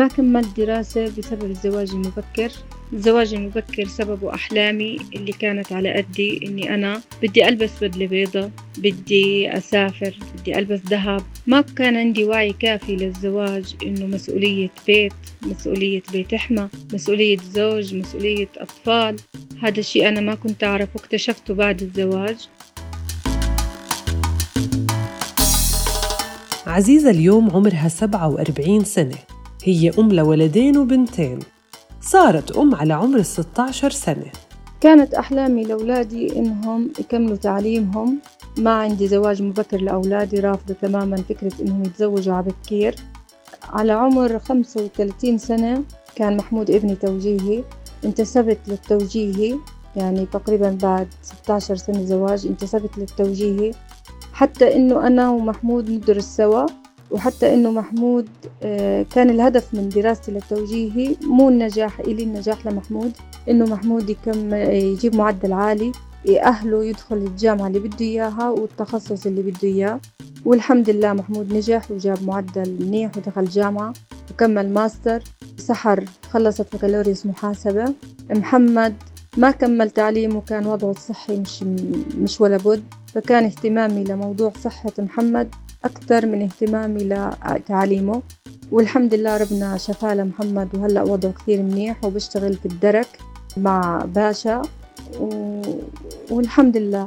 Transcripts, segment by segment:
ما كملت دراسة بسبب الزواج المبكر. الزواج المبكر سببه أحلامي اللي كانت على قدي إني أنا بدي ألبس بدلة بيضة بدي أسافر بدي ألبس ذهب. ما كان عندي وعي كافي للزواج إنه مسؤولية بيت مسؤولية بيت إحمى مسؤولية زوج مسؤولية أطفال. هذا الشيء أنا ما كنت أعرفه اكتشفته بعد الزواج. عزيزة اليوم عمرها 47 سنة. هي أم لولدين وبنتين. صارت أم على عمر 16 سنة. كانت أحلامي لأولادي إنهم يكملوا تعليمهم. ما عندي زواج مبكر لأولادي رافضة تماما فكرة إنهم يتزوجوا على بكير. على عمر 35 سنة كان محمود ابني توجيهي. انتسبت للتوجيهي يعني تقريبا بعد 16 سنة زواج انتسبت للتوجيهي. حتى إنه أنا ومحمود ندرس سوا. وحتى إنه محمود آه، كان الهدف من دراستي للتوجيهي مو النجاح إلي النجاح لمحمود. إنه محمود يكم يجيب معدل عالي يأهله يدخل الجامعة اللي بده إياها والتخصص اللي بده إياه. والحمد لله محمود نجح وجاب معدل منيح ودخل جامعة وكمل ماستر. سحر خلصت بكالوريوس محاسبة. محمد ما كمل تعليمه كان وضعه الصحي مش مش ولا بد. فكان اهتمامي لموضوع صحة محمد أكثر من اهتمامي لتعليمه والحمد لله ربنا شفاه لمحمد وهلأ وضعه كثير منيح وبشتغل في الدرك مع باشا. و... والحمد لله.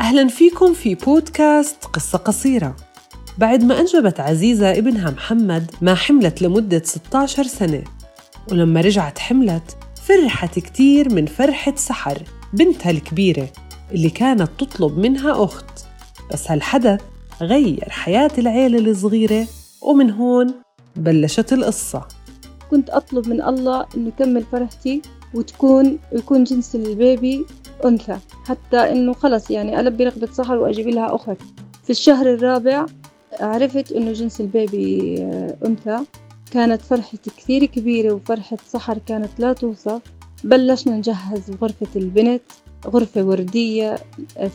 أهلا فيكم في بودكاست قصة قصيرة. بعد ما أنجبت عزيزة ابنها محمد ما حملت لمدة 16 سنة. ولما رجعت حملت فرحت كتير من فرحة سحر بنتها الكبيرة. اللي كانت تطلب منها أخت. بس هالحدث غير حياة العيلة الصغيرة ومن هون بلشت القصة. كنت أطلب من الله إنه يكمل فرحتي وتكون يكون جنس البيبي أنثى. حتى إنه خلص يعني ألبي رغبة سحر وأجيب لها أخت. في الشهر الرابع عرفت إنه جنس البيبي آه، أنثى. كانت فرحتي كثير كبيرة وفرحة سحر كانت لا توصف. بلشنا نجهز غرفة البنت. غرفة وردية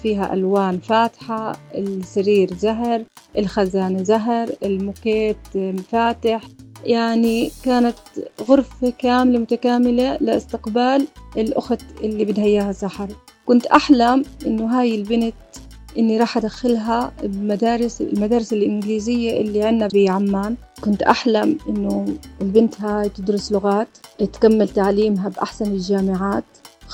فيها ألوان فاتحة السرير زهر الخزانة زهر الموكيت فاتح يعني كانت غرفة كاملة متكاملة لاستقبال الأخت اللي بدها إياها سحر كنت أحلم إنه هاي البنت إني راح أدخلها بمدارس المدارس الإنجليزية اللي عنا بعمان. كنت أحلم إنه البنت هاي تدرس لغات تكمل تعليمها بأحسن الجامعات.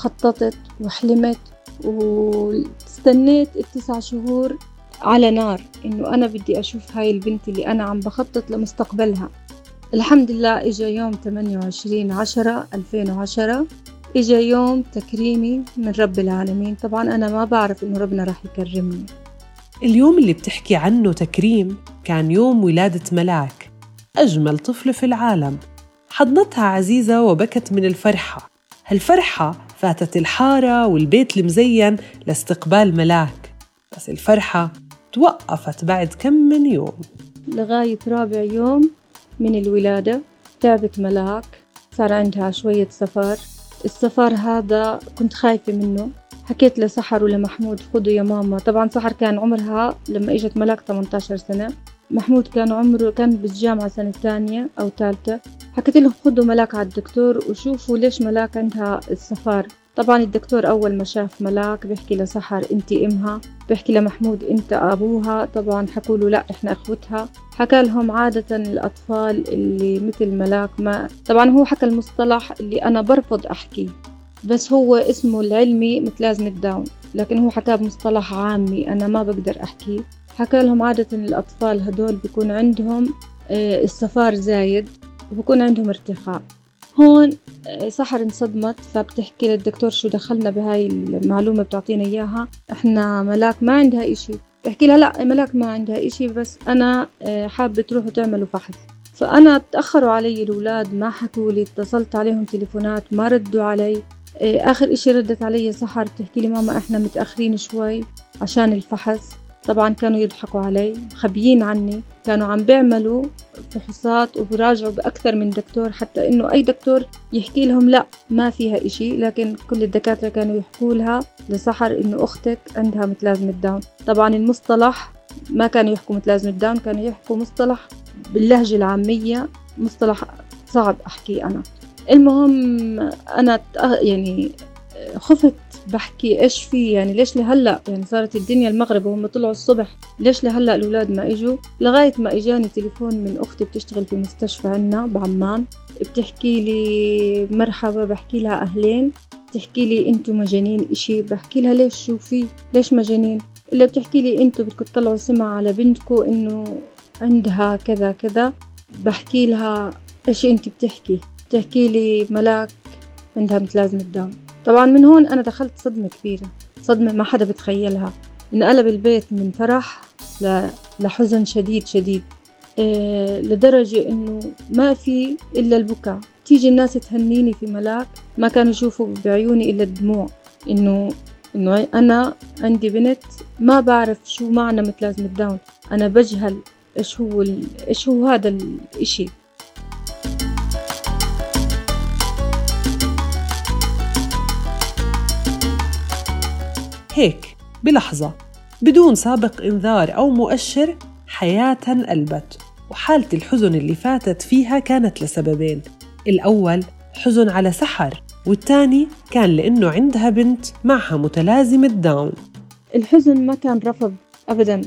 خططت وحلمت واستنيت التسع شهور على نار إنه أنا بدي أشوف هاي البنت اللي أنا عم بخطط لمستقبلها. الحمد لله إجا يوم 28 عشرة 2010 إجا يوم تكريمي من رب العالمين. طبعا أنا ما بعرف إنه ربنا راح يكرمني. اليوم اللي بتحكي عنه تكريم كان يوم ولادة ملاك أجمل طفل في العالم. حضنتها عزيزة وبكت من الفرحة. هالفرحة فاتت الحارة والبيت المزين لاستقبال ملاك. بس الفرحة توقفت بعد كم من يوم. لغاية رابع يوم من الولادة تعبت ملاك. صار عندها شوية سفر. السفر هذا كنت خايفة منه. حكيت لسحر ولمحمود خدوا يا ماما. طبعا سحر كان عمرها لما إجت ملاك 18 سنة. محمود كان عمره كان بالجامعة سنة ثانية أو ثالثة. حكيت لهم خدوا ملاك على الدكتور وشوفوا ليش ملاك عندها السفر. طبعا الدكتور أول ما شاف ملاك بيحكي لسحر أنت أمها. بيحكي لمحمود أنت أبوها. طبعا حكوا له لا إحنا أخوتها. حكى لهم عادة الأطفال اللي مثل ملاك ما. طبعا هو حكى المصطلح اللي أنا برفض أحكيه بس هو اسمه العلمي متلازمة داون لكن هو حكاه بمصطلح عامي أنا ما بقدر أحكيه حكى لهم عادة الأطفال هدول بيكون عندهم آه، الصفار زايد وبكون عندهم ارتخاء. هون آه، سحر انصدمت فبتحكي للدكتور شو دخلنا بهاي المعلومة بتعطينا إياها. إحنا ملاك ما عندها إشي. بحكي لها لا ملاك ما عندها إشي بس أنا آه، حابة تروحوا تعملوا فحص فأنا تأخروا علي الأولاد ما حكوا لي اتصلت عليهم تليفونات ما ردوا علي. آخر إشي ردت علي سحر تحكي لي ماما إحنا متأخرين شوي عشان الفحص. طبعا كانوا يضحكوا علي مخبيين عني. كانوا عم بيعملوا فحوصات وبراجعوا بأكثر من دكتور حتى إنه أي دكتور يحكي لهم لا ما فيها إشي. لكن كل الدكاترة كانوا يحكوا لها لسحر إنه أختك عندها متلازمة داون. طبعا المصطلح ما كانوا يحكوا متلازمة داون كانوا يحكوا مصطلح باللهجة العامية مصطلح صعب أحكيه أنا. المهم أنا يعني خفت بحكي إيش في يعني ليش لهلأ يعني صارت الدنيا المغرب وهم طلعوا الصبح ليش لهلأ الأولاد ما إجوا؟ لغاية ما إجاني تليفون من أختي بتشتغل في مستشفى عنا بعمان بتحكي لي مرحبا بحكي لها أهلين بتحكي لي أنتم مجانين إشي بحكي لها ليش شو في؟ ليش مجانين؟ إلا بتحكي لي أنتم بدكم تطلعوا سمع على بنتكم إنه عندها كذا كذا بحكي لها إيش أنت بتحكي؟ بتحكي لي ملاك عندها متلازمة داون طبعا من هون أنا دخلت صدمة كبيرة صدمة ما حدا بتخيلها. انقلب البيت من فرح لحزن شديد شديد. إيه لدرجة إنه ما في إلا البكاء. تيجي الناس تهنيني في ملاك ما كانوا يشوفوا بعيوني إلا الدموع. إنه إنه أنا عندي بنت ما بعرف شو معنى متلازمة داون أنا بجهل إيش هو إيش هو هذا الإشي هيك بلحظة بدون سابق إنذار أو مؤشر حياتها انقلبت وحالة الحزن اللي فاتت فيها كانت لسببين. الأول حزن على سحر والثاني كان لأنه عندها بنت معها متلازمة داون. الحزن ما كان رفض أبدا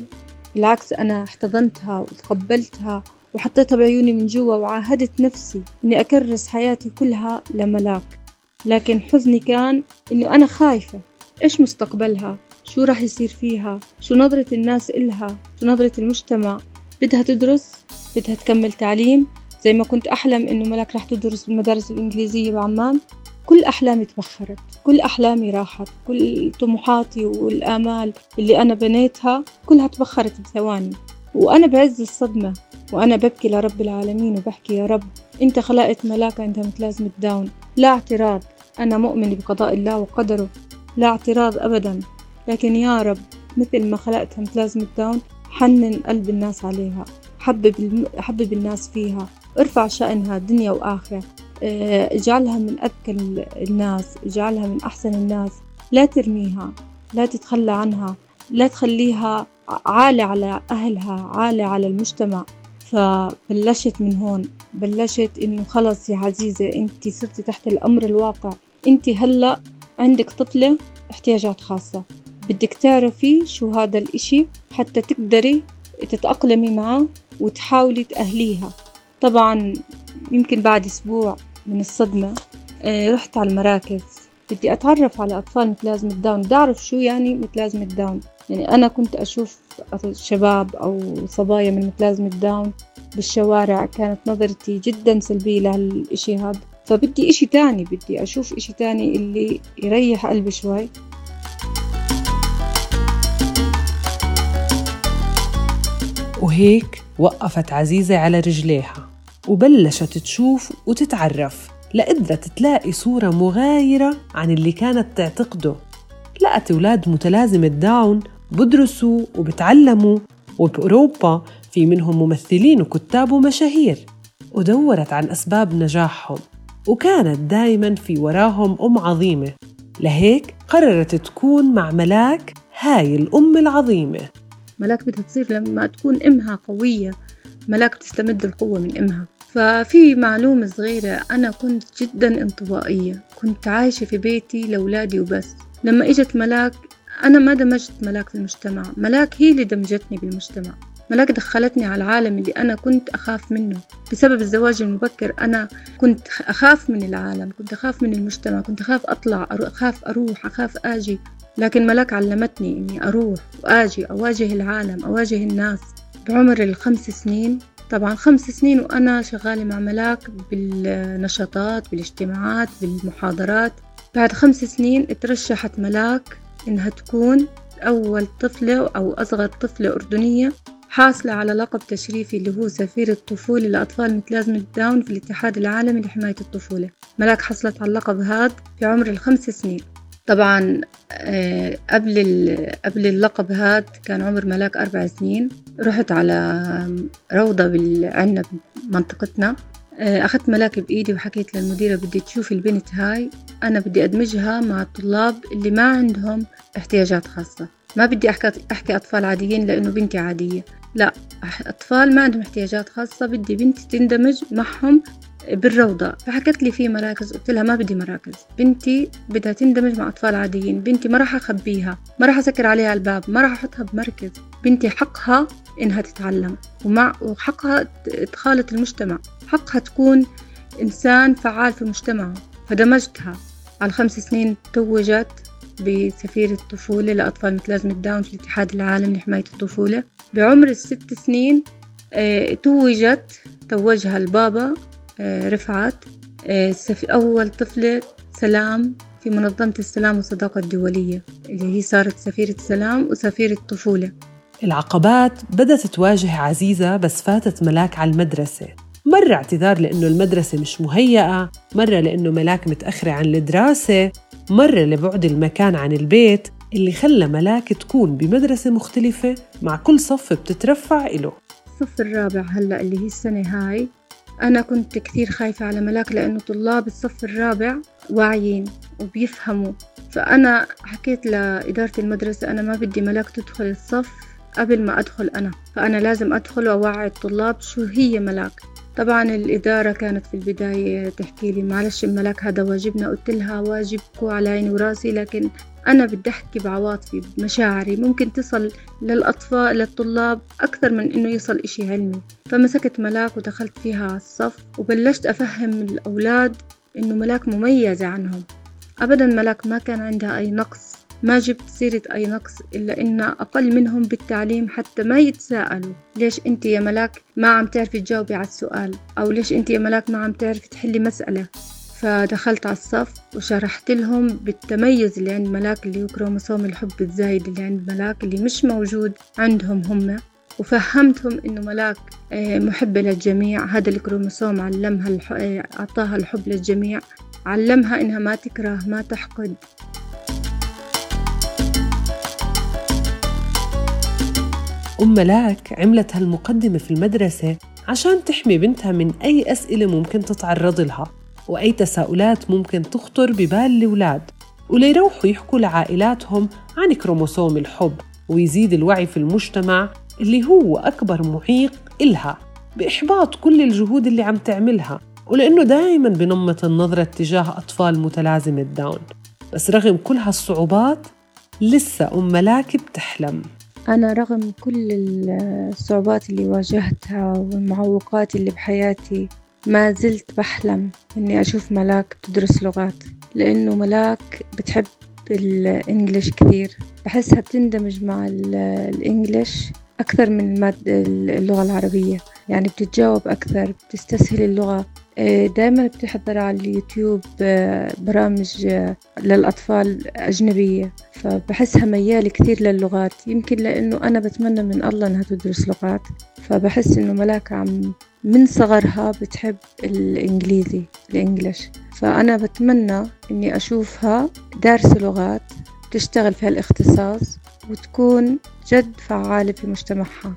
بالعكس أنا احتضنتها وتقبلتها وحطيتها بعيوني من جوا وعاهدت نفسي إني أكرس حياتي كلها لملاك. لكن حزني كان إنه أنا خايفة إيش مستقبلها؟ شو راح يصير فيها؟ شو نظرة الناس إلها؟ شو نظرة المجتمع؟ بدها تدرس؟ بدها تكمل تعليم؟ زي ما كنت أحلم إنه ملك راح تدرس بالمدارس الإنجليزية بعمان. كل أحلامي تبخرت كل أحلامي راحت كل طموحاتي والآمال اللي أنا بنيتها كلها تبخرت بثواني. وأنا بعز الصدمة وأنا ببكي لرب العالمين وبحكي يا رب أنت خلقت ملاك عندها متلازمة داون لا اعتراض أنا مؤمن بقضاء الله وقدره. لا اعتراض أبدا. لكن يا رب مثل ما خلقتها متلازمة داون حنن قلب الناس عليها. حبب, الم... حبب الناس فيها. ارفع شأنها دنيا وآخرة. آه، اجعلها من أذكى الناس. اجعلها من أحسن الناس. لا ترميها. لا تتخلى عنها. لا تخليها عالة على أهلها عالة على المجتمع. فبلشت من هون. بلشت إنه خلص يا عزيزة أنت صرتي تحت الأمر الواقع. أنت هلأ عندك طفلة احتياجات خاصة. بدك تعرفي شو هذا الإشي حتى تقدري تتأقلمي معه وتحاولي تأهليها. طبعا يمكن بعد أسبوع من الصدمة آه، رحت على المراكز. بدي أتعرف على أطفال متلازمة داون بدي أعرف شو يعني متلازمة داون يعني أنا كنت أشوف شباب أو صبايا من متلازمة داون بالشوارع. كانت نظرتي جدا سلبية لهالإشي هذا. فبدي إشي تاني بدي أشوف إشي تاني اللي يريح قلبي شوي. وهيك وقفت عزيزة على رجليها وبلشت تشوف وتتعرف لقدرت تلاقي صورة مغايرة عن اللي كانت تعتقده. لقت أولاد متلازمة داون بدرسوا وبتعلموا وبأوروبا في منهم ممثلين وكتاب ومشاهير ودورت عن أسباب نجاحهم. وكانت دايما في وراهم أم عظيمة. لهيك قررت تكون مع ملاك هاي الأم العظيمة. ملاك بدها تصير لما تكون أمها قوية. ملاك تستمد القوة من أمها. ففي معلومة صغيرة أنا كنت جدا انطوائية. كنت عايشة في بيتي لأولادي وبس. لما إجت ملاك أنا ما دمجت ملاك في المجتمع. ملاك هي اللي دمجتني بالمجتمع. ملاك دخلتني على العالم اللي أنا كنت أخاف منه. بسبب الزواج المبكر أنا كنت أخاف من العالم كنت أخاف من المجتمع كنت أخاف أطلع أخاف أروح أخاف آجي. لكن ملاك علمتني إني أروح وآجي أواجه العالم أواجه الناس. بعمر الخمس سنين طبعا خمس سنين وأنا شغالة مع ملاك بالنشاطات بالاجتماعات بالمحاضرات. بعد خمس سنين اترشحت ملاك إنها تكون أول طفلة أو أصغر طفلة أردنية. حاصلة على لقب تشريفي اللي هو سفير الطفولة لأطفال متلازمة داون في الاتحاد العالمي لحماية الطفولة. ملاك حصلت على اللقب هذا في عمر الخمس سنين. طبعا آه، قبل قبل اللقب هاد كان عمر ملاك أربع سنين. رحت على روضة عنا بمنطقتنا. آه، أخذت ملاك بإيدي وحكيت للمديرة بدي تشوف البنت هاي أنا بدي أدمجها مع الطلاب اللي ما عندهم احتياجات خاصة. ما بدي أحكي أحكي أطفال عاديين لأنه بنتي عادية. لا أطفال ما عندهم احتياجات خاصة بدي بنتي تندمج معهم بالروضة. فحكت لي في مراكز قلت لها ما بدي مراكز. بنتي بدها تندمج مع أطفال عاديين. بنتي ما راح أخبيها ما راح أسكر عليها الباب ما راح أحطها بمركز. بنتي حقها إنها تتعلم ومع وحقها تخالط المجتمع. حقها تكون إنسان فعال في مجتمعه. فدمجتها. على خمس سنين توجت بسفير الطفولة لأطفال متلازمة داون في الاتحاد العالمي لحماية الطفولة. بعمر الست سنين آه توجت توجها البابا آه رفعت آه أول طفلة سلام في منظمة السلام والصداقة الدولية اللي هي صارت سفيرة سلام وسفيرة طفولة العقبات بدأت تواجه عزيزة بس فاتت ملاك على المدرسة. مرة اعتذار لأنه المدرسة مش مهيئة مرة لأنه ملاك متأخرة عن الدراسة مرة لبعد المكان عن البيت اللي خلى ملاك تكون بمدرسة مختلفة مع كل صف بتترفع إله. الصف الرابع هلأ اللي هي السنة هاي. أنا كنت كثير خايفة على ملاك لأنه طلاب الصف الرابع واعيين وبيفهموا. فأنا حكيت لإدارة المدرسة أنا ما بدي ملاك تدخل الصف قبل ما أدخل أنا. فأنا لازم أدخل وأوعي الطلاب شو هي ملاك. طبعا الإدارة كانت في البداية تحكي لي معلش الملاك هذا واجبنا قلت لها واجبكم على عيني وراسي لكن أنا بدي أحكي بعواطفي بمشاعري ممكن تصل للأطفال للطلاب أكثر من إنه يصل إشي علمي. فمسكت ملاك ودخلت فيها على الصف وبلشت أفهم الأولاد إنه ملاك مميزة عنهم. أبدا ملاك ما كان عندها أي نقص ما جبت سيرة أي نقص إلا إن أقل منهم بالتعليم حتى ما يتساءلوا. ليش أنت يا ملاك ما عم تعرفي تجاوبي على السؤال؟ أو ليش أنت يا ملاك ما عم تعرفي تحلي مسألة؟ فدخلت على الصف وشرحت لهم بالتميز اللي عند ملاك اللي هو كروموسوم الحب الزايد اللي عند ملاك اللي مش موجود عندهم هم. وفهمتهم إنه ملاك آه، محبة للجميع. هذا الكروموسوم علمها. آه، أعطاها الحب للجميع. علمها إنها ما تكره ما تحقد. أم ملاك عملت هالمقدمة في المدرسة عشان تحمي بنتها من أي أسئلة ممكن تتعرض لها وأي تساؤلات ممكن تخطر ببال الأولاد. وليروحوا يحكوا لعائلاتهم عن كروموسوم الحب ويزيد الوعي في المجتمع اللي هو أكبر معيق إلها بإحباط كل الجهود اللي عم تعملها ولأنه دائما بنمط النظرة تجاه أطفال متلازمة داون. بس رغم كل هالصعوبات لسه أم ملاك بتحلم. أنا رغم كل الصعوبات اللي واجهتها والمعوقات اللي بحياتي ما زلت بحلم إني أشوف ملاك تدرس لغات لأنه ملاك بتحب الإنجليش كثير. بحسها بتندمج مع الإنجليش أكثر من اللغة العربية. يعني بتتجاوب أكثر بتستسهل اللغة. دائما بتحضر على اليوتيوب آه، برامج آه، للأطفال أجنبية. فبحسها ميالة كثير للغات. يمكن لأنه أنا بتمنى من الله إنها تدرس لغات. فبحس إنه ملاك عم من صغرها بتحب الإنجليزي الإنجليش. فأنا بتمنى إني أشوفها دارسة لغات تشتغل في هالاختصاص وتكون جد فعالة في مجتمعها.